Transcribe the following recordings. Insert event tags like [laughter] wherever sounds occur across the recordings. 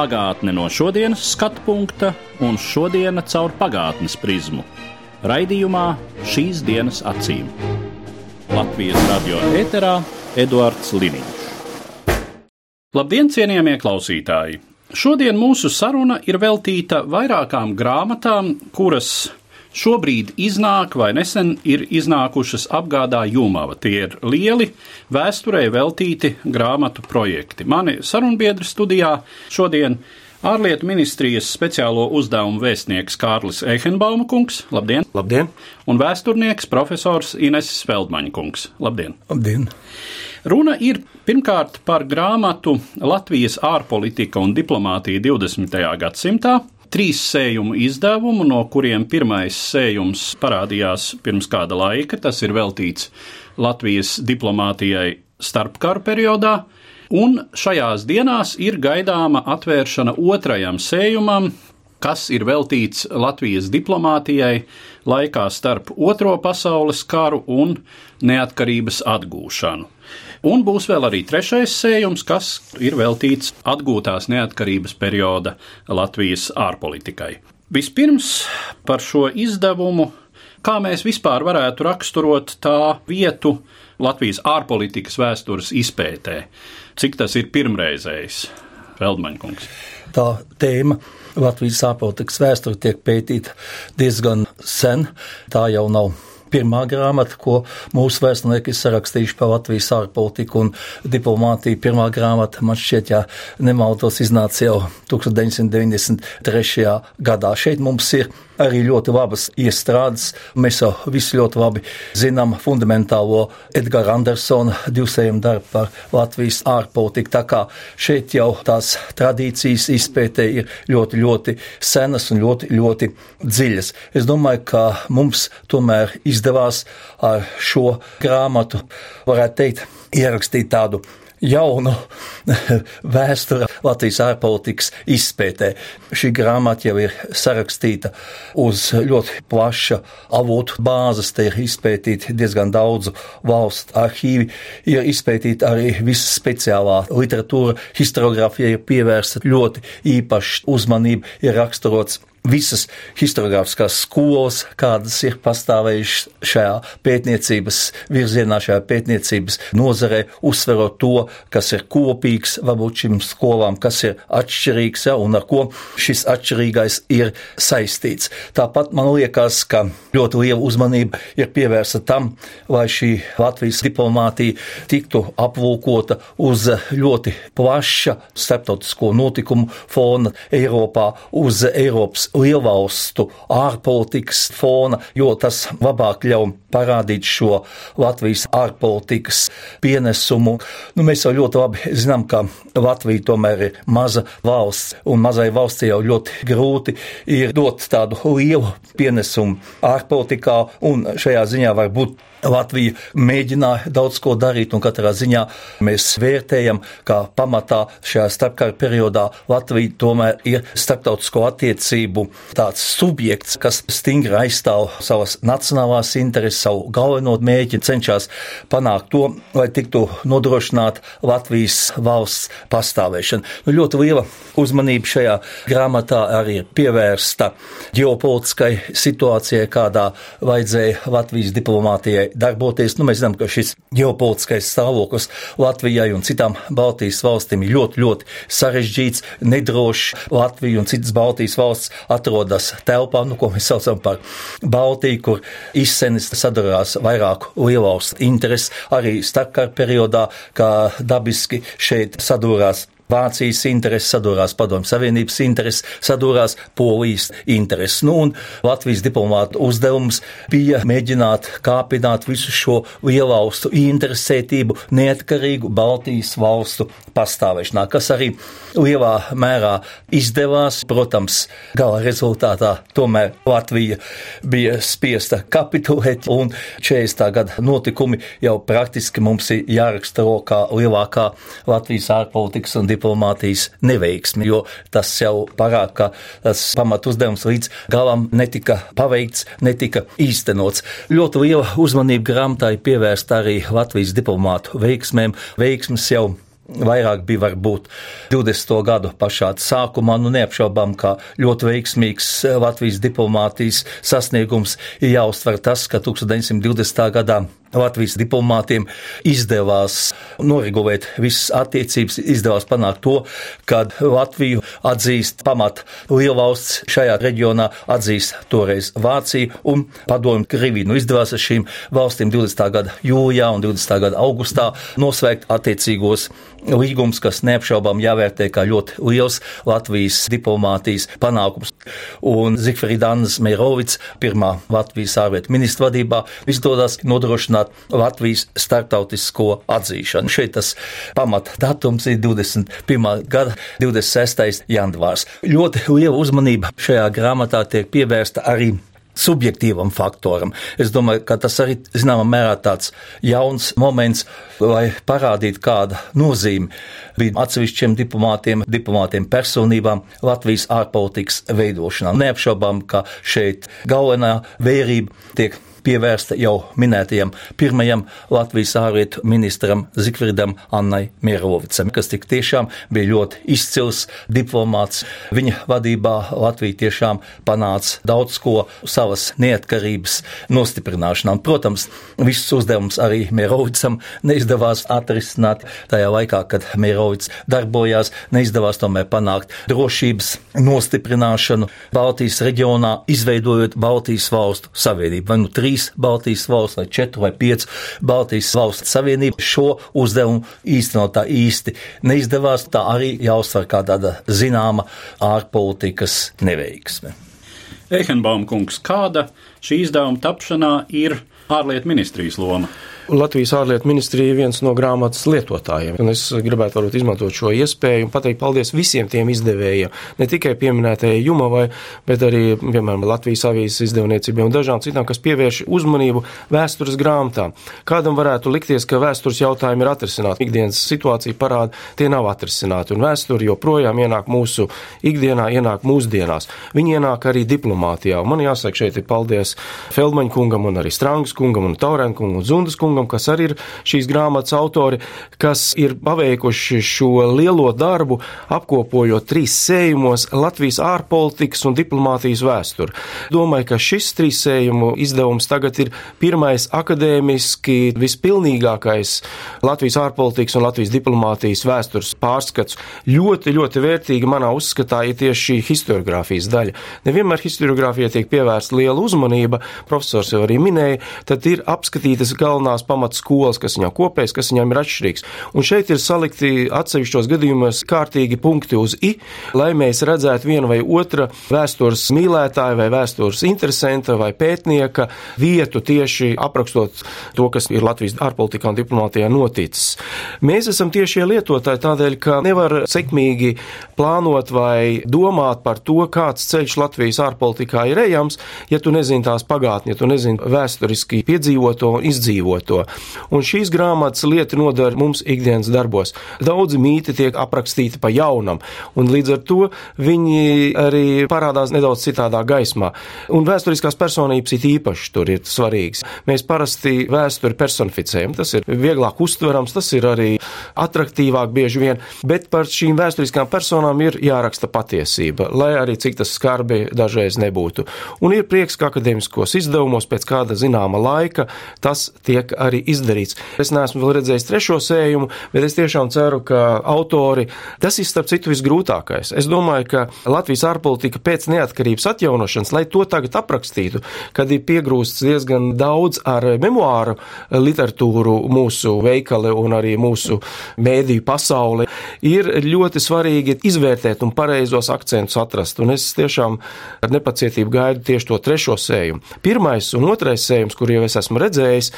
Pagātne no šodienas skatu punkta un šodienas caur pagātnes prizmu. Raidījumā šīs dienas acīm. Latvijas radio eterā Eduards Liniņš. Labdien, cienījamie klausītāji! Šodien mūsu saruna ir veltīta vairākām grāmatām, kuras šobrīd iznāk vai nesen ir iznākušas apgādā Jūmava. Tie ir lieli, vēsturē veltīti grāmatu projekti. Mani sarunbiedri studijā šodien ārlietu ministrijas speciālo uzdevumu vēstnieks Kārlis Eihenbauma kungs. Labdien! Labdien! Un vēsturnieks profesors Ineses Feldmaņa kungs. Labdien! Labdien! Runa ir pirmkārt par grāmatu Latvijas ārpolitika un diplomātija 20. gadsimtā. Trīs sējumu izdevumu, no kuriem pirmais sējums parādījās pirms kāda laika. Tas ir veltīts Latvijas diplomātijai starpkaru periodā. Un šajās dienās ir gaidāma atvēršana otrajam sējumam, kas ir veltīts Latvijas diplomātijai laikā starp Otro pasaules karu un neatkarības atgūšanu. Un būs vēl arī trešais sējums, kas ir veltīts atgūtās neatkarības perioda Latvijas ārpolitikai. Vispirms par šo izdevumu, kā mēs vispār varētu raksturot tā vietu Latvijas ārpolitikas vēstures izpētē. Cik tas ir pirmreizējs, Feldmaņkungs? Tā tēma Latvijas ārpolitikas vēsture tiek pētīta diezgan sen. Tā jau nav pirmā grāmata, ko mūsu vēsturnieki sarakstījuši par Latvijas ārpolitiku un diplomātiju. Pirmā grāmata, man šķiet, ja nemaldos, iznāca jau 1993. gadā. Šeit mums ir arī ļoti labas iestrādes. Mēs jau visi ļoti labi zinām fundamentālo Edgara Andersona divsējumu darbu par Latvijas ārpolitiku. Tā kā šeit jau tās tradīcijas izpētē ir ļoti, ļoti senas un ļoti, ļoti dziļas. Es domāju, ka mums tomēr izdevās ar šo grāmatu, varētu teikt, ierakstīt tādu jaunu [laughs] vēsturi Latvijas ārpolitikas izpētē. Šī grāmata jau ir sarakstīta uz ļoti plaša avotu bāzes, te ir izpētīti diezgan daudzu valstu arhīvi, ir izpētīta arī visa speciālā literatūra, historiografija ir pievērsta ļoti īpaša uzmanība, ir raksturots visas historiogrāfiskās skolas, kādas ir pastāvējušas šajā pētniecības virzienā, šajā pētniecības nozarē, uzsverot to, kas ir kopīgs varbūt šīm skolām, kas ir atšķirīgs ja, un ar ko šis atšķirīgais ir saistīts. Tāpat man liekas, ka ļoti liela uzmanība ir pievērsta tam, lai šī Latvijas diplomātija tiktu apvulkota uz ļoti plaša starptautisko notikumu fona Eiropā, uz Eiropas lielvalstu ārpolitikas fona, jo tas labāk ļauj parādīt šo Latvijas ārpolitikas pienesumu. Nu, mēs jau ļoti labi zinām, ka Latvija tomēr ir maza valsts, un mazai valstī jau ļoti grūti ir dot tādu lielu pienesumu ārpolitikā, un šajā ziņā var būt Latvija mēģināja daudz ko darīt, un katrā ziņā mēs vērtējam, ka pamatā šajā starpkara periodā Latvija tomēr ir starptautisko attiecību tāds subjekts, kas stingri aizstāv savas nacionālās intereses, savu galveno mēģi, cenšas panākt to, lai tiktu nodrošināt Latvijas valsts pastāvēšana. Nu, ļoti liela uzmanība šajā grāmatā arī ir pievērsta ģeopolitiskai situācijai, kādā vajadzēja Latvijas diplomātijai darboties. Nu, mēs zinām, ka šis ģeopolitiskais stāvoklis Latvijai un citām Baltijas valstīm ir ļoti, ļoti sarežģīts, nedrošs. Latvija un citas Baltijas valsts atrodas telpā, nu, ko mēs saucam par Baltiju, kur izsenis sadarās vairāku lielvalstu intereses arī starpkara periodā, kā dabiski šeit sadūrās Vācijas intereses, sadūrās Padomju Savienības intereses, sadūrās Polijas intereses. Nu, un Latvijas diplomāta uzdevums bija mēģināt kāpināt visu šo lielvalstu interesētību neatkarīgu Baltijas valstu pastāvēšanā, kas arī lielā mērā izdevās. Protams, gala rezultātā tomēr Latvija bija spiesta kapitulēt, un 40. gada notikumi jau praktiski mums ir jāraksturo kā lielākā Latvijas ārpolitikas un diplomātijas neveiksme, jo tas jau parāda, ka tas pamatu uzdevums līdz galam netika paveikts, netika īstenots. Ļoti liela uzmanība grāmatai pievērsta arī Latvijas diplomātu veiksmēm. Veiksmes jau vairāk bija varbūt 20. gadu pašā sākumā, nu neapšaubām, ka ļoti veiksmīgs Latvijas diplomātijas sasniegums ir jāuztver tas, ka 1920. gadā Latvijas diplomātiem izdevās noregulēt visas attiecības, izdevās panākt to, ka Latviju atzīst pamat lielvalsts šajā reģionā, atzīst toreiz Vācija un padomju Krieviju. Nu, izdevās ar šīm valstīm 20. gada jūlijā un 20. gada augustā noslēgt attiecīgos līgums, kas neapšaubām jāvērtē kā ļoti liels Latvijas diplomātijas panākums. Un Zifrīdānas Meirovics, pirmā Latvijas ārlietu ministra vadībā, izdodas nodrošināt Latvijas starptautisko atzīšanu. Šeit tas pamata datums ir 21. gada 26. janvārs. Ļoti liela uzmanība šajā grāmatā tiek pievērsta arī subjektīvam faktoram. Es domāju, ka tas arī zināmā mērā tāds jauns moments, lai parādītu, kāda nozīme bija atsevišķiem diplomātiem, diplomātiem personībām Latvijas ārpolitikas veidošanā. Neapšaubām, ka šeit galvenā vērība tiek pievērsta jau minētajam pirmajam Latvijas ārlietu ministram Zikvirdam Annai Mierovicam, kas tik tiešām bija ļoti izcils diplomāts. Viņa vadībā Latvija tiešām panāca daudz ko savas neatkarības nostiprināšanā. Un, protams, visus uzdevumus arī Mierovicam neizdevās atrisināt tajā laikā, kad Mierovics darbojās, neizdevās tomēr panākt drošības nostiprināšanu Baltijas reģionā, izveidojot Baltijas valstu savienību. Vai nu trīs Baltijas valsts vai četru vai piecu Baltijas valstu savienību šo uzdevumu īstenot tā īsti neizdevās. Tā arī jāuztver kā tāda zināma ārpolitikas neveiksme. Ehenbaum kungs, kāda šī izdevuma tapšanā ir ārlietu ministrijas loma? Latvijas ārlietu ministrija ir viens no grāmatas lietotājiem. Un es gribētu varbūt izmantot šo iespēju un pateikt paldies visiem tiem izdevējiem. Ne tikai pieminētajai Jumavai, bet arī, piemēram, Latvijas avīzes izdevniecībai un dažām citām, kas pievērš uzmanību vēstures grāmatām. Kādam varētu likties, ka vēstures jautājumi ir atrisināti. Ikdienas situācija parāda, tie nav atrisināti. Un vēsture joprojām ienāk mūsu ikdienā, ienāk mūsdienās. Viņi ienāk arī diplomātijā. Un man jāsaka, šeit ir paldies Feldmaņa kungam un arī Strangas kungam un Taurēn kungam un Zundas kungam kungam, kas arī ir šīs grāmatas autori, kas ir paveikuši šo lielo darbu, apkopojot trīs sējumos Latvijas ārpolitikas un diplomātijas vēsturi. Domāju, ka šis trīs sējumu izdevums tagad ir pirmais akadēmiski vispilnīgākais Latvijas ārpolitikas un Latvijas diplomātijas vēstures pārskats. Ļoti, ļoti vērtīgi manā uzskatā ir tieši šī historiografijas daļa. Nevienmēr historiografijai tiek pievērsta liela uzmanība, profesors jau arī minēja, tad ir apskatītas galvenās pamatskolas, kas viņam kopējs, kas viņam ir atšķirīgs. Un šeit ir salikti atsevišķos gadījumos kārtīgi punkti uz i, lai mēs redzētu vienu vai otru vēstures mīlētāju vai vēstures interesanta vai pētnieka vietu tieši aprakstot to, kas ir Latvijas ārpolitikā un diplomātijā noticis. Mēs esam tieši lietotāji tādēļ, ka nevar sekmīgi plānot vai domāt par to, kāds ceļš Latvijas ārpolitikā ir ejams, ja tu nezini tās pagātni, ja tu nezini vēsturiski piedzīvoto un izdzīvoto to. Un šīs grāmatas lieta nodara mums ikdienas darbos. Daudzi mīti tiek aprakstīti pa jaunam, un līdz ar to viņi arī parādās nedaudz citādā gaismā. Un vēsturiskās personības it īpaši tur ir svarīgas. Mēs parasti vēsturi personificējam, tas ir vieglāk uztverams, tas ir arī attraktīvāk bieži vien, bet par šīm vēsturiskām personām ir jāraksta patiesība, lai arī cik tas skarbi dažreiz nebūtu. Un ir prieks, ka akadēmiskos izdevumos pēc kāda zināma laika tas tiek arī izdarīts. Es neesmu vēl redzējis trešo sējumu, bet es tiešām ceru, ka autori, tas ir starp citu visgrūtākais. Es domāju, ka Latvijas ārpolitika pēc neatkarības atjaunošanas, lai to tagad aprakstītu, kad ir piegrūsts diezgan daudz ar memoāru literatūru mūsu veikali un arī mūsu mēdīju pasauli, ir ļoti svarīgi izvērtēt un pareizos akcentus atrast. Un es tiešām ar nepacietību gaidu tieši to trešo sējumu. Pirmais un otrais sējums, kur jau es esmu redzējis,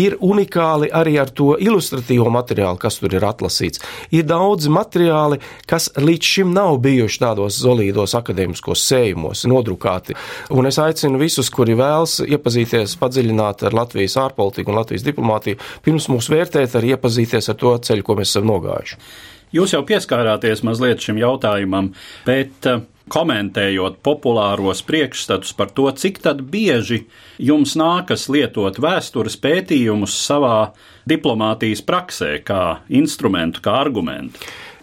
ir unikāli arī ar to ilustratīvo materiālu, kas tur ir atlasīts. Ir daudz materiāli, kas līdz šim nav bijuši tādos solīdos akadēmiskos sējumos nodrukāti. Un es aicinu visus, kuri vēlas iepazīties padziļināt ar Latvijas ārpolitiku un Latvijas diplomātiju, pirms mūs vērtēt, arī iepazīties ar to ceļu, ko mēs esam nogājuši. Jūs jau pieskārāties mazliet šim jautājumam, bet uh, komentējot populāros priekšstatus par to, cik bieži jums nākas lietot vēstures pētījumus savā diplomātijas praksē, kā instrumentu, kā argumentu.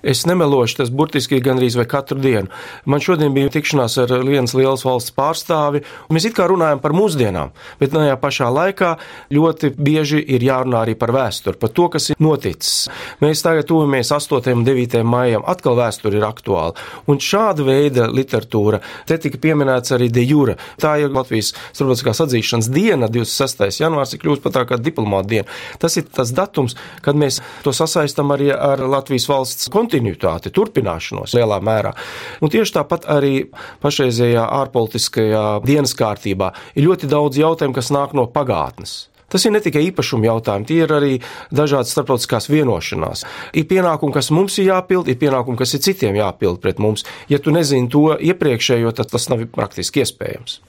Es nemelošu, tas burtiski gandrīz vai katru dienu. Man šodien bija tikšanās ar vienas lielas valsts pārstāvi, un mēs it kā runājam par mūsdienām, bet tajā pašā laikā ļoti bieži ir jārunā arī par vēsturi, par to, kas ir noticis. Mēs tagad tuvamies 8. un 9. maijam, atkal vēsture ir aktuāla. Un šāda veida literatūra, te tika pieminēts arī de jure. Tā ir Latvijas starptautiskās atzīšanas diena, 26. janvārs, ir kļūst pat tā kā diplomāta diena. Tas ir tas datums, kad mēs to sasaistam arī ar Latvijas valsts kontinentu kontinuitāti, turpināšanos lielā mērā. Un tieši tāpat arī pašreizējā ārpolitiskajā dienas kārtībā ir ļoti daudz jautājumu, kas nāk no pagātnes. Tas ir ne tikai īpašuma jautājumi, tie ir arī dažādas starptautiskās vienošanās. Ir pienākumi, kas mums ir jāpild, ir pienākumi, kas ir citiem jāpild pret mums. Ja tu nezini to iepriekšējo, tad tas nav praktiski iespējams.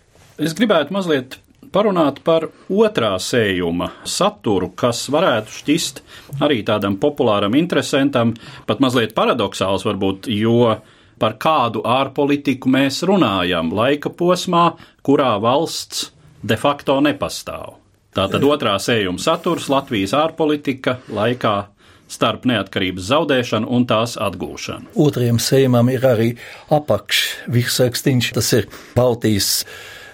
Es gribētu mazliet parunāt par otrā sējuma saturu, kas varētu šķist arī tādam populāram interesantam, pat mazliet paradoxāls varbūt, jo par kādu ārpolitiku mēs runājam laika posmā, kurā valsts de facto nepastāv. Tātad otrā sējuma saturs Latvijas ārpolitika laikā starp neatkarības zaudēšanu un tās atgūšanu. Otrajam sējumam ir arī apakšvirsrakstīns, tas ir Baltijas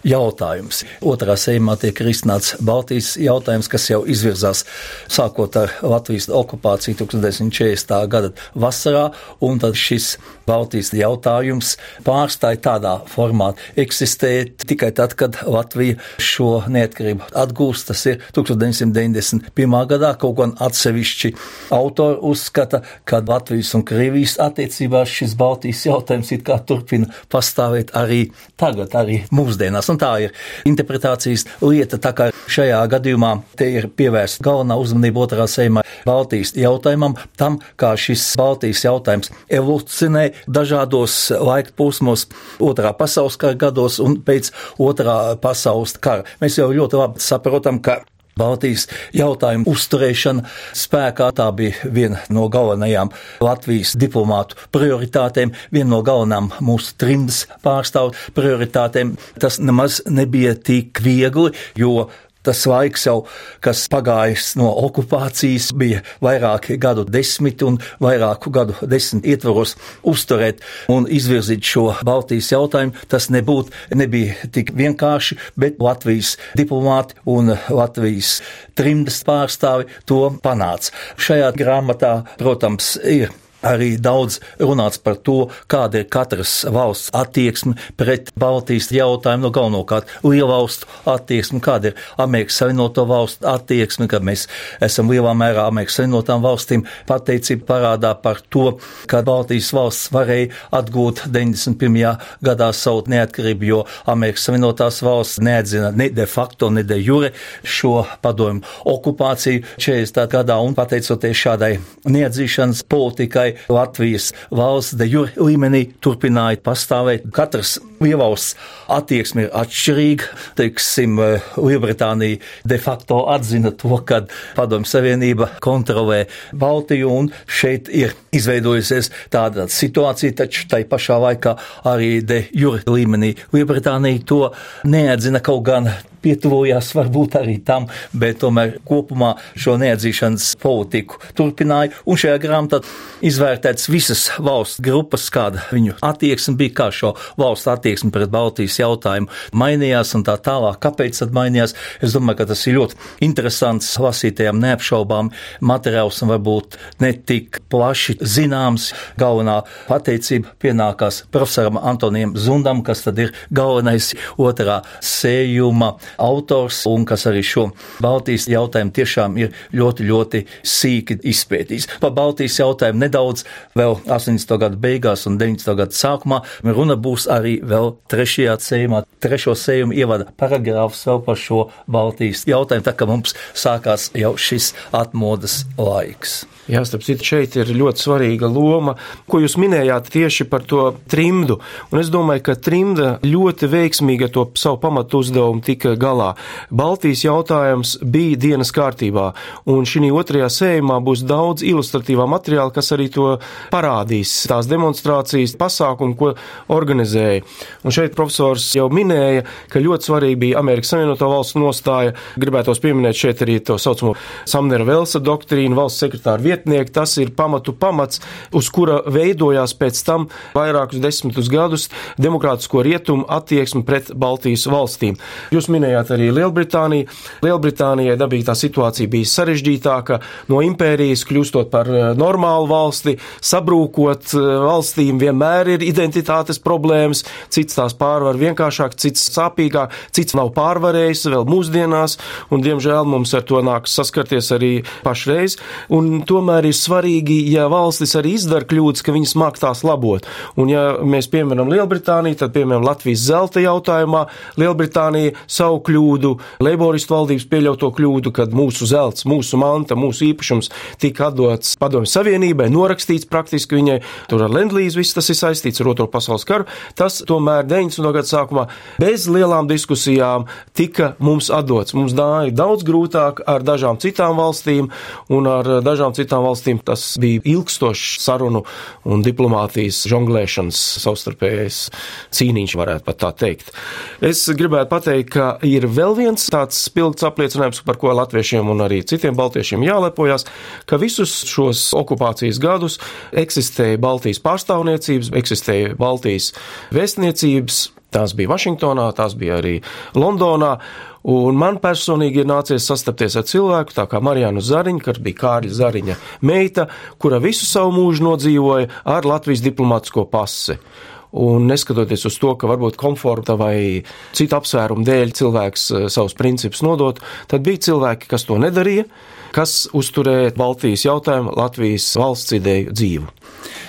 jautājums. Otrā sējumā tiek risināts Baltijas jautājums, kas jau izvirzās sākot ar Latvijas okupāciju 1940. gada vasarā, un tad šis Baltijas jautājums pārstāja tādā formā eksistēt tikai tad, kad Latvija šo neatkarību atgūst. Tas ir 1991. gadā, kaut gan atsevišķi autori uzskata, ka Latvijas un Krievijas attiecībās šis Baltijas jautājums it kā turpina pastāvēt arī tagad, arī mūsdienās un tā ir interpretācijas lieta. Tā kā šajā gadījumā te ir pievērsta galvenā uzmanība otrā sējumā Baltijas jautājumam, tam, kā šis Baltijas jautājums evolucionē dažādos laika posmos, otrā pasaules kara gados un pēc otrā pasaules kara. Mēs jau ļoti labi saprotam, ka Baltijas jautājuma uzturēšana spēkā tā bija viena no galvenajām Latvijas diplomātu prioritātēm, viena no galvenām mūsu trimdas pārstāvju prioritātēm. Tas nemaz nebija tik viegli, jo Tas laiks jau, kas pagājis no okupācijas, bija vairāki gadu desmiti un vairāku gadu desmit ietvaros uzturēt un izvirzīt šo Baltijas jautājumu. Tas nebūtu, nebija tik vienkārši, bet Latvijas diplomāti un Latvijas trimdas pārstāvi to panāca. Šajā grāmatā, protams, ir arī daudz runāts par to, kāda ir katras valsts attieksme pret Baltijas jautājumu, no galvenokārt lielvalstu attieksme, kāda ir Amerikas Savienoto valstu attieksme, ka mēs esam lielā mērā Amerikas Savienotām valstīm pateicība parādā par to, ka Baltijas valsts varēja atgūt 91. gadā savu neatkarību, jo Amerikas Savienotās valsts neatzina ne de facto, ne de jure šo padomu okupāciju 40. gadā un pateicoties šādai neatzīšanas politikai, lai Latvijas valsts de jure līmenī turpināja pastāvēt. Katrs lielvalsts attieksme ir atšķirīga. Teiksim, Lielbritānija de facto atzina to, ka Padomju Savienība kontrolē Baltiju, un šeit ir izveidojusies tāda situācija, taču tai pašā laikā arī de jure līmenī Lielbritānija to neatzina kaut gan pietuvojās varbūt arī tam, bet tomēr kopumā šo neatzīšanas politiku turpināja. Un šajā grāmatā izvērtēts visas valsts grupas, kāda viņu attieksme bija, kā šo valstu attieksme pret Baltijas jautājumu mainījās un tā tālāk. Kāpēc tad mainījās? Es domāju, ka tas ir ļoti interesants lasītājiem neapšaubām materiāls un varbūt ne tik plaši zināms. Galvenā pateicība pienākās profesoram Antonijam Zundam, kas tad ir galvenais otrā sējuma autors un kas arī šo Baltijas jautājumu tiešām ir ļoti, ļoti sīki izpētījis. Par Baltijas jautājumu nedaudz vēl 80. gadu beigās un 90. gadu sākumā runa būs arī vēl trešajā sējumā. Trešo sējumu ievada paragrāfs vēl par šo Baltijas jautājumu, tā kā mums sākās jau šis atmodas laiks. Jā, starp citu, šeit ir ļoti svarīga loma, ko jūs minējāt tieši par to trimdu. Un es domāju, ka trimda ļoti veiksmīgi to savu pamatu uzdevumu tika galā. Baltijas jautājums bija dienas kārtībā, un šī otrajā sējumā būs daudz ilustratīvā materiāla, kas arī to parādīs, tās demonstrācijas, pasākumu, ko organizēja. Un šeit profesors jau minēja, ka ļoti svarīgi bija Amerikas Savienoto Valstu nostāja. Gribētos pieminēt šeit arī to saucamo Samnera Velsa doktrīnu, valsts sekretāru vietnieki, tas ir pamatu pamats, uz kura veidojās pēc tam vairākus desmitus gadus demokrātisko rietumu attieksmi pret Baltijas valstīm. Jūs minējāt arī Lielbritāniju. Lielbritānijai dabīgi tā situācija bija sarežģītāka, no impērijas kļūstot par eh, normālu valsti, sabrūkot eh, valstīm vienmēr ir identitātes problēmas, cits tās pārvar vienkāršāk, cits sāpīgāk, cits nav pārvarējis vēl mūsdienās, un diemžēl mums ar to nāks saskarties arī pašreiz. Un to tomēr ir svarīgi, ja valstis arī izdara kļūdas, ka viņas māk tās labot. Un ja mēs pieminam Lielbritāniju, tad piemēram Latvijas zelta jautājumā Lielbritānija savu kļūdu, Leiboristu valdības pieļauto kļūdu, kad mūsu zelts, mūsu manta, mūsu īpašums tika atdots Padomju Savienībai, norakstīts praktiski viņai, tur ar Lendlīzu viss tas ir saistīts ar Otro pasaules karu, tas tomēr 90. gadu sākumā bez lielām diskusijām tika mums atdots. Mums dāja daudz grūtāk ar dažām citām valstīm un ar dažām citām valstīm tas bija ilgstošs sarunu un diplomātijas žonglēšanas savstarpējais cīniņš, varētu pat tā teikt. Es gribētu pateikt, ka ir vēl viens tāds spilgts apliecinājums, par ko latviešiem un arī citiem baltiešiem jālepojas, ka visus šos okupācijas gadus eksistēja Baltijas pārstāvniecības, eksistēja Baltijas vēstniecības, tās bija Vašingtonā, tās bija arī Londonā. Un man personīgi ir nācies sastapties ar cilvēku, tā kā Marijānu Zariņu, kas bija Kārļa Zariņa meita, kura visu savu mūžu nodzīvoja ar Latvijas diplomātsko pasi. Un neskatoties uz to, ka varbūt komforta vai citu apsvērumu dēļ cilvēks eh, savus principus nodot, tad bija cilvēki, kas to nedarīja, kas uzturēja Baltijas jautājumu, Latvijas valsts ideju dzīvu.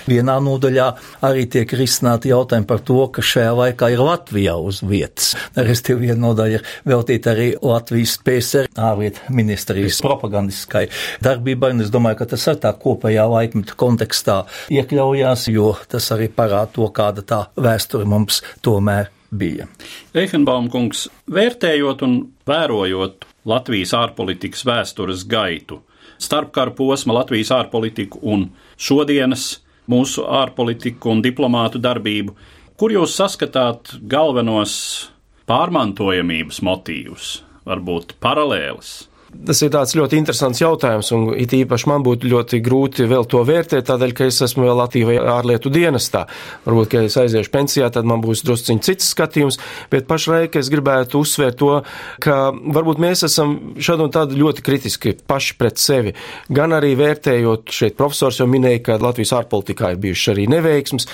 Vienā nodaļā arī tiek risināti jautājumi par to, ka šajā laikā ir Latvijā uz vietas. Restīvi viena nodaļa ir veltīta arī Latvijas PSR ārlietu ministrijas propagandiskai darbībai, un es domāju, ka tas ar tā kopējā laikmeta kontekstā iekļaujās, jo tas arī parāda to, kāda tā vēsture mums tomēr bija. Eihenbaum kungs, vērtējot un vērojot Latvijas ārpolitikas vēstures gaitu, starpkara posma Latvijas ārpolitiku un šodienas mūsu ārpolitiku un diplomātu darbību. Kur jūs saskatāt galvenos pārmantojamības motīvus, varbūt paralēlis? Tas ir tāds ļoti interesants jautājums, un it īpaši man būtu ļoti grūti vēl to vērtēt, tādēļ, ka es esmu vēl aktīvajā ārlietu dienestā. Varbūt, ka es aiziešu pensijā, tad man būs drusciņš cits skatījums, bet pašlaik es gribētu uzsvērt to, ka varbūt mēs esam šādi un tādi ļoti kritiski paši pret sevi. Gan arī vērtējot, šeit profesors jau minēja, ka Latvijas ārpolitikā ir bijušas arī neveiksmes.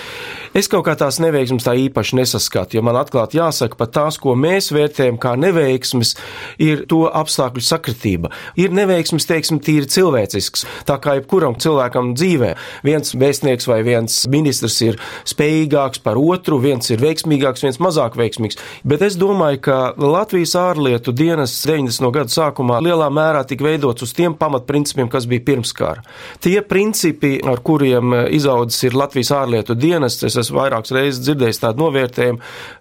Es kaut kā tās neveiksmes tā īpaši nesaskatu, jo man atklāti jāsaka, pat tās, ko mēs vērtējam kā neveiksmes, ir to apstākļu sakritība kārtība. Ir neveiksmes, teiksim, tīri cilvēcisks. Tā kā jebkuram cilvēkam dzīvē viens vēstnieks vai viens ministrs ir spējīgāks par otru, viens ir veiksmīgāks, viens mazāk veiksmīgs. Bet es domāju, ka Latvijas ārlietu dienas 90. gadu sākumā lielā mērā tika veidots uz tiem pamatprincipiem, kas bija pirms kara. Tie principi, ar kuriem izaudzis ir Latvijas ārlietu dienas, es esmu vairākas reizes dzirdējis tādu novērtējumu,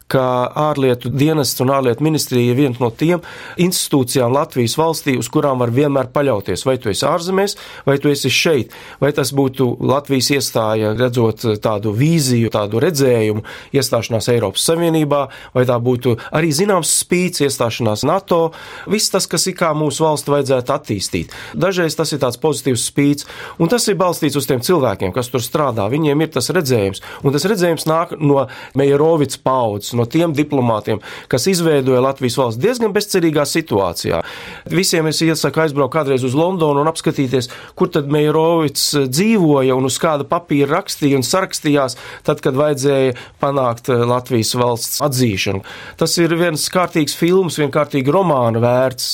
ka ārlietu dienests un ārlietu ministrija ir viena no tiem institūcijām Latvijas valstī, uz kurām var vienmēr paļauties. Vai tu esi ārzemēs, vai tu esi šeit, vai tas būtu Latvijas iestāja, redzot tādu vīziju, tādu redzējumu, iestāšanās Eiropas Savienībā, vai tā būtu arī zināms spīts iestāšanās NATO, viss tas, kas ir kā mūsu valsts vajadzētu attīstīt. Dažreiz tas ir tāds pozitīvs spīts, un tas ir balstīts uz tiem cilvēkiem, kas tur strādā. Viņiem ir tas redzējums, un tas redzējums nāk no Meijerovics paudzes, no tiem diplomātiem, kas izveidoja Latvijas valsts diezgan bezcerīgā situācijā. Visiem es iesaku aizbraukt kādreiz uz Londonu un apskatīties, kur tad Meijerovics dzīvoja un uz kāda papīra rakstīja un sarakstījās, tad, kad vajadzēja panākt Latvijas valsts atzīšanu. Tas ir viens kārtīgs films, vienkārtīgi romāna vērts,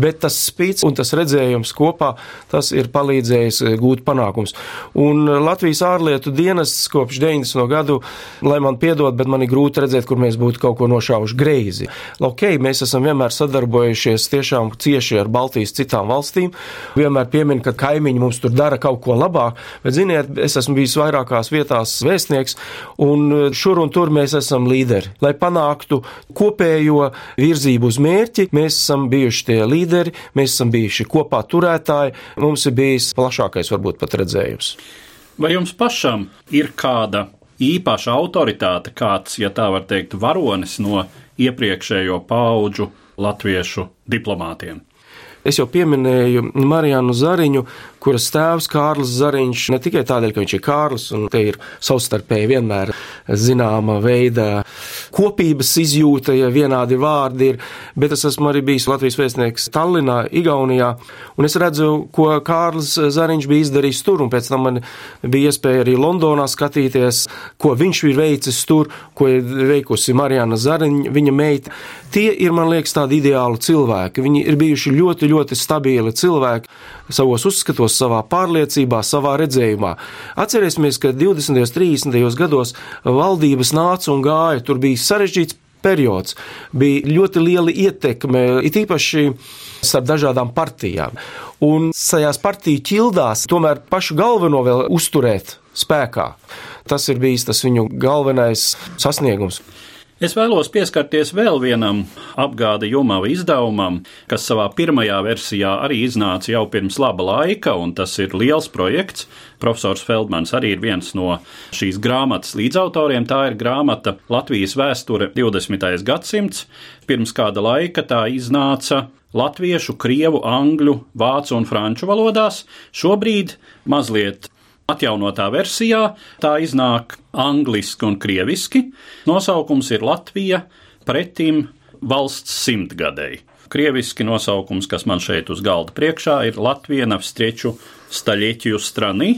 bet tas spīts un tas redzējums kopā, tas ir palīdzējis gūt panākums. Un Latvijas ārlietu dienests kopš 90. gadu, lai man piedod, bet man ir grūti redzēt, kur mēs būtu kaut ko nošāvuši greizi. Ok, mēs esam vienmēr sadarbojušies tiešām cieši ar Baltijas citām valstīm, vienmēr piemin, ka kaimiņi mums tur dara kaut ko labāk, bet ziniet, es esmu bijis vairākās vietās vēstnieks, un šur un tur mēs esam līderi. Lai panāktu kopējo virzību uz mērķi, mēs esam bijuši tie līderi, mēs esam bijuši kopā turētāji, mums ir bijis plašākais varbūt pat redzējums. Vai jums pašam ir kāda īpaša autoritāte, kāds, ja tā var teikt, varonis no iepriekšējo pauģu latviešu diplomātiem? Es jau pieminēju Marijānu Zariņu, kuras tēvs Kārlis Zariņš ne tikai tādēļ, ka viņš ir Kārlis un te ir savstarpēji vienmēr zināma veida kopības izjūta, ja vienādi vārdi ir, bet es esmu arī bijis Latvijas vēstnieks Tallinā, Igaunijā, un es redzu, ko Kārlis Zariņš bija izdarījis tur, un pēc tam man bija iespēja arī Londonā skatīties, ko viņš ir veicis tur, ko ir veikusi Marijāna Zariņa, viņa meita. Tie ir, man liekas, tādi ideāli cilvēki. Viņi ir bijuši ļoti, ļoti stabili cilvēki savos uzskatos, savā pārliecībā, savā redzējumā. Atcerēsimies, ka 20. un 30. gados valdības nāca un gāja, tur bija sarežģīts periods, bija ļoti liela ietekme, it īpaši starp dažādām partijām. Un tajās partiju ķildās tomēr pašu galveno vēl uzturēt spēkā. Tas ir bijis tas viņu galvenais sasniegums. Es vēlos pieskarties vēl vienam apgāde Jumava izdevumam, kas savā pirmajā versijā arī iznāca jau pirms laba laika, un tas ir liels projekts. Profesors Feldmans arī ir viens no šīs grāmatas līdzautoriem. Tā ir grāmata Latvijas vēsture 20. gadsimts. Pirms kāda laika tā iznāca latviešu, krievu, angļu, vācu un franču valodās. Šobrīd mazliet atjaunotā versijā tā iznāk angliski un krieviski. Nosaukums ir Latvija pretim valsts simtgadēji. Krieviski nosaukums, kas man šeit uz galda priekšā, ir Latvija navstrieču staļieķiju stranī,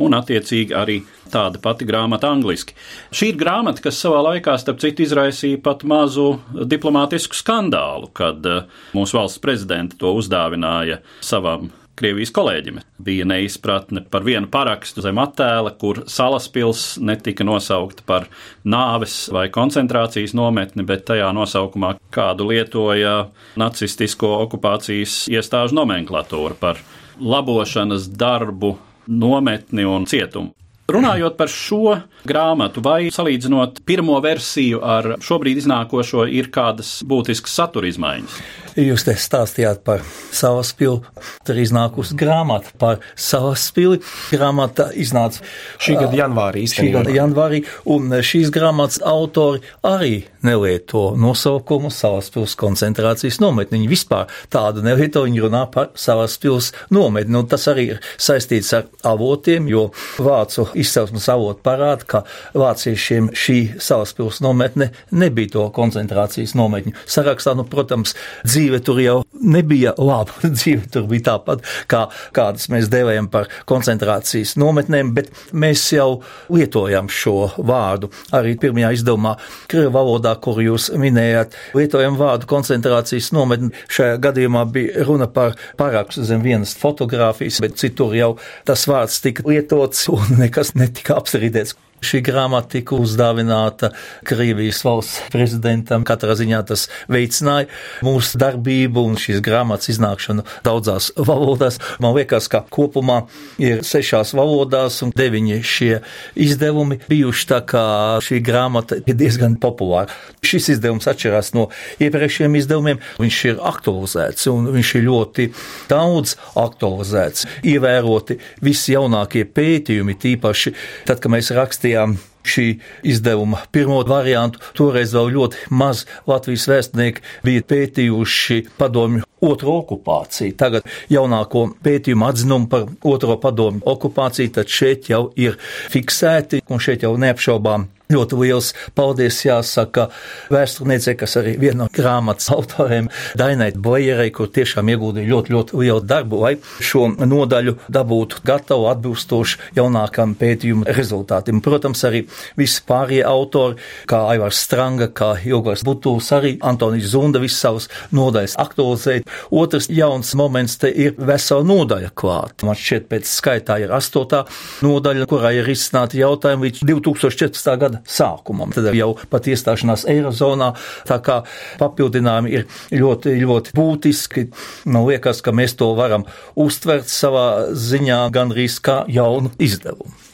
un attiecīgi arī tāda pati grāmata angliski. Šī ir grāmata, kas savā laikā, starp citu, izraisīja pat mazu diplomātisku skandālu, kad eh, mūsu valsts prezidenta to uzdāvināja savam Krievijas kolēģim. Bija neizpratne par vienu parakstu zem attēla, kur salaspils netika nosaukta par nāves vai koncentrācijas nometni, bet tajā nosaukumā kādu lietoja nacistisko okupācijas iestāžu nomenklatūra par labošanas darbu nometni un cietumu. Runājot par šo grāmatu, vai salīdzinot pirmo versiju ar šobrīd iznākošo, ir kādas būtiskas satura izmaiņas? Jūs te stāstījāt par savas pili, tur iznākusi grāmata par savas pili. Grāmata iznāca šī gada janvārī. Šī gada janvārī, un šīs grāmatas autori arī nelieto nosaukumu savas pils koncentrācijas nometni. Viņi vispār tādu nelieto, viņi runā par savas pils nometni. Un tas arī ir saistīts ar avotiem, jo vācu izcelsmes avoti parāda, ka vāciešiem šī savas pils nometne nebija to koncentrācijas nometņu sarakstā. Nu, protams, dzīve tur jau nebija laba. [laughs] dzīve tur bija tāpat, kā kādas mēs devējam par koncentrācijas nometnēm, bet mēs jau lietojam šo vārdu arī pirmajā izdevumā Krievu valodā, kuru jūs minējāt. Lietojam vārdu koncentrācijas nometni. Šajā gadījumā bija runa par parakstu zem vienas fotogrāfijas, bet citur jau tas vārds tika lietots un nekas netika apstrīdēts. Šī grāmata tika uzdāvināta Krievijas valsts prezidentam. Katrā ziņā tas veicināja mūsu darbību un šīs grāmatas iznākšanu daudzās valodās. Man liekas, ka kopumā ir sešās valodās un deviņi šie izdevumi bijuši tā kā šī grāmata ir diezgan populāra. Šis izdevums atšķirās no iepriekšējiem izdevumiem. Viņš ir aktualizēts un viņš ir ļoti daudz aktualizēts, ievēroti visi jaunākie pētījumi, tīpaši tad, kad mēs rakstījām šī izdevuma pirmo variantu. Toreiz vēl ļoti maz Latvijas vēstnieki bija pētījuši padomju otro okupāciju. Tagad jaunāko pētījumu atzinumu par otro padomju okupāciju, tad šeit jau ir fiksēti un šeit jau neapšaubām Ļoti liels paldies jāsaka vēsturniecei, kas arī viena no grāmatas autoriem, Dainai Bojerei, kur tiešām ieguldīja ļoti, ļoti lielu darbu, lai šo nodaļu dabūtu gatavu atbilstoši jaunākam pētījumu rezultātiem. Protams, arī visi pārējie autori, kā Aivars Stranga, kā Ilgars Butūs, arī Antonijs Zunda, visas savas nodaļas aktualizēt. Otrs jauns moments te ir vesela nodaļa klāt. Man šķiet, pēc skaitā ir astotā nodaļa, kurā ir izsnāti jautājumi līdz 2014. gada sākumam. Tad jau pat iestāšanās Eirozonā, tā kā papildinājumi ir ļoti, ļoti būtiski. Man liekas, ka mēs to varam uztvert savā ziņā gandrīz kā jaunu izdevumu.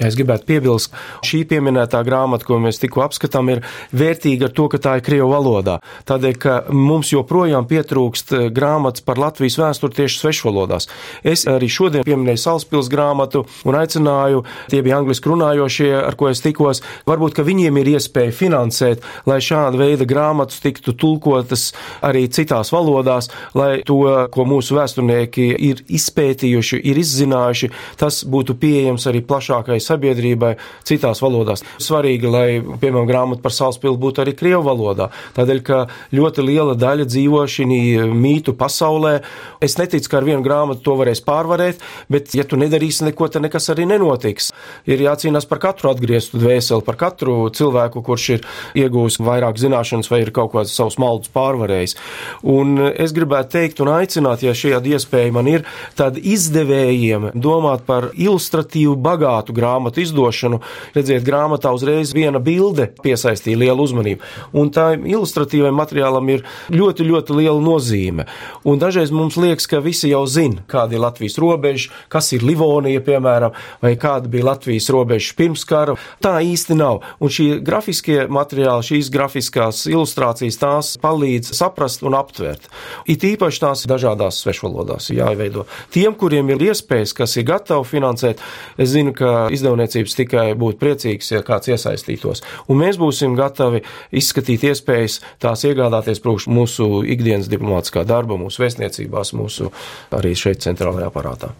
Ja es gribētu piebilst, šī pieminētā grāmata, ko mēs tikko apskatām, ir vērtīga ar to, ka tā ir Krievu valodā. Tādēļ, ka mums joprojām pietrūkst eh, grāmatas par Latvijas vēsturi tieši svešvalodās. Es arī šodien pieminēju Salaspils grāmatu un aicināju, tie bija angliski runājošie, ar ko es tikos, varbūt, ka viņiem ir iespēja finansēt, lai šāda veida grāmatas tiktu tulkotas arī citās valodās, lai to, ko mūsu vēsturnieki ir izpētījuši, ir izzinājuši, tas būtu pieejams arī plašākai sabiedrībai citās valodās. Svarīgi, lai, piemēram, grāmata par Salaspili būtu arī Krievu valodā. Tādēļ, ka ļoti liela daļa dzīvo šī mītu pasaulē. Es neticu, ka ar vienu grāmatu to varēs pārvarēt, bet, ja tu nedarīsi neko, tad nekas arī nenotiks. Ir jācīnās par katru atgrieztu dvēseli, par katru cilvēku, kurš ir iegūst vairāk zināšanas vai ir kaut kāds savus maldus pārvarējis. Un es gribētu teikt un aicināt, ja šāda iespēja man ir, tad izdevējiem domāt par ilustratīvu, bagātu grāmatu grāmatu izdošanu, redziet, grāmatā uzreiz viena bilde piesaistīja lielu uzmanību. Un tā ilustratīvajam materiālam ir ļoti, ļoti liela nozīme. Un dažreiz mums liekas, ka visi jau zina, kāda ir Latvijas robeža, kas ir Livonija, piemēram, vai kāda bija Latvijas robeža pirms kara. Tā īsti nav. Un šie grafiskie materiāli, šīs grafiskās ilustrācijas, tās palīdz saprast un aptvert. It īpaši tās dažādās svešvalodās jāveido. Tiem, kuriem ir iespējas, kas ir gatavi finansēt, es zinu, ka izdevniecības tikai būtu priecīgs, ja kāds iesaistītos. Un mēs būsim gatavi izskatīt iespējas tās iegādāties priekš mūsu ikdienas diplomātiskā darba, mūsu vēstniecībās, mūsu arī šeit centrālajā aparātā.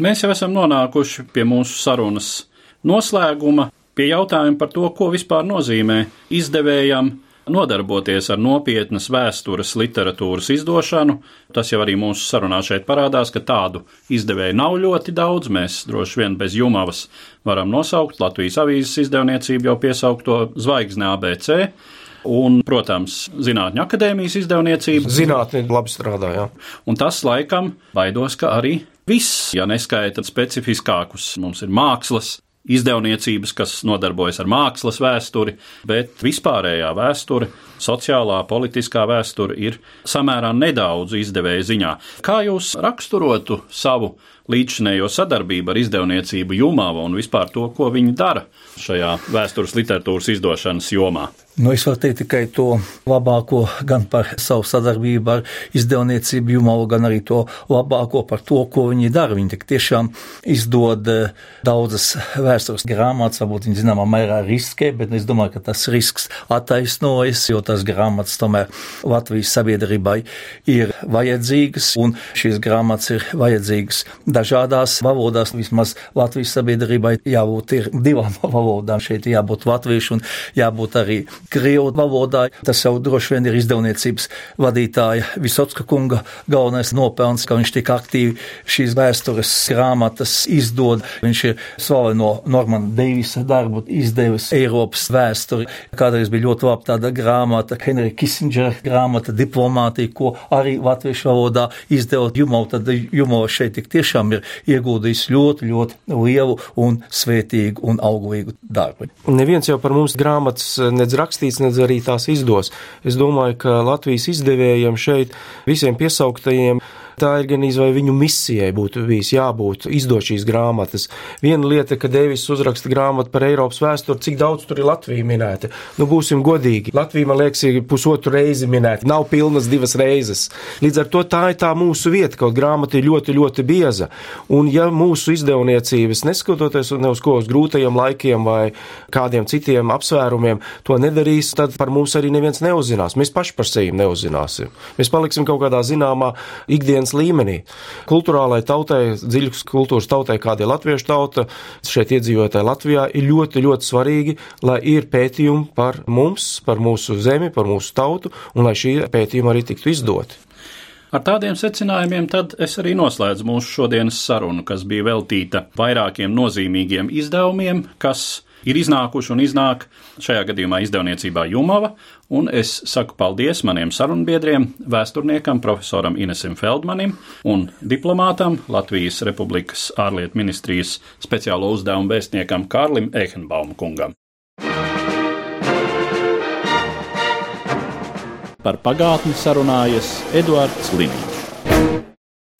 Mēs jau esam nonākuši pie mūsu sarunas noslēguma, pie jautājuma par to, ko vispār nozīmē izdevējam nodarboties ar nopietnas vēstures literatūras izdošanu. Tas jau arī mūsu sarunā šeit parādās, ka tādu izdevēju nav ļoti daudz. Mēs droši vien bez Jumavas varam nosaukt Latvijas avīzes izdevniecību jau piesaukto zvaigzni ABC. Un, protams, Zinātņu akadēmijas izdevniecība. Zinātnē labi strādā, jā. Un tas laikam baidos, ka arī viss, ja neskaita specifiskākus, mums ir mākslas izdevniecības, kas nodarbojas ar mākslas vēsturi, bet vispārējā vēsture, sociālā, politiskā vēsture ir samērā nedaudz izdevēja ziņā. Kā jūs raksturotu savu līdzšinējo sadarbību ar izdevniecību Jumava un vispār to, ko viņi dara šajā vēstures literatūras izdošanas jomā? Nu, es varu teikt tikai to labāko gan par savu sadarbību ar izdevniecību Jumalu, gan arī to labāko par to, ko viņi dara. Viņi tiešām izdod eh, daudzas vēstures grāmatas, varbūt viņi zināmā mērā riskē, bet es domāju, ka tas risks attaisnojas, jo tas grāmatas tomēr Latvijas sabiedrībai ir vajadzīgas, un šīs grāmatas ir vajadzīgas dažādās valodās. Vismaz Latvijas sabiedrībai jābūt divām [laughs] valodām. Šeit jābūt latviešu un jābūt arī krievu valodā. Tas jau droši vien ir izdevniecības vadītāja Visotska kunga galvenais nopelns, ka viņš tik aktīvi šīs vēstures grāmatas izdod. Viņš ir slaveno Normana Deivisa darbu izdevis Eiropas vēsturi. Kādreiz bija ļoti laba tāda grāmata, Henrija Kissingera grāmata diplomātija, ko arī latviešu valodā izdeva Jumo, tad Jumo šeit tik tiešām tiešām ir ieguldījis ļoti, ļoti lielu un svētīgu un auglīgu darbu. Neviens jau par mums grāmatas nedz rakstīts, nedz arī tās izdos. Es domāju, ka Latvijas izdevējiem šeit visiem piesauktajiem Tā ir gan izvēle viņu misijai būtu bijis jābūt izdot šīs grāmatas. Viena lieta, ka Deivis uzraksta grāmatu par Eiropas vēsturi, cik daudz tur ir Latvija minēta. Nu, būsim godīgi. Latvija, man liekas, ir pusotru reizi minēta. Nav pilnas divas reizes. Līdz ar to tā ir tā mūsu vieta, kaut grāmata ir ļoti, ļoti bieza. Un ja mūsu izdevniecības, neskatoties ne uz ko uz grūtajiem laikiem vai kādiem citiem apsvērumiem, to nedarīs, tad par mums arī neviens neuzzinās. Mēs paši par sevi neuzzināsim. Mēs paliksim kaut kādā zināmā ikdienas ikdienas līmenī. Kultūrālai tautai, dziļas kultūras tautai, kāda ir latviešu tauta, šeit iedzīvotāji Latvijā, ir ļoti, ļoti svarīgi, lai ir pētījumi par mums, par mūsu zemi, par mūsu tautu, un lai šie pētījumi arī tiktu izdoti. Ar tādiem secinājumiem tad es arī noslēdzu mūsu šodienas sarunu, kas bija veltīta vairākiem nozīmīgiem izdevumiem, kas ir iznākuši un iznāk šajā gadījumā izdevniecībā Jumava, un es saku paldies maniem sarunbiedriem, vēsturniekam, profesoram Inesim Feldmanim un diplomātam Latvijas Republikas ārlietu ministrijas speciālo uzdevumu vēstniekam Kārlim Ehenbaum kungam. Par pagātni sarunājas Eduards Līniju.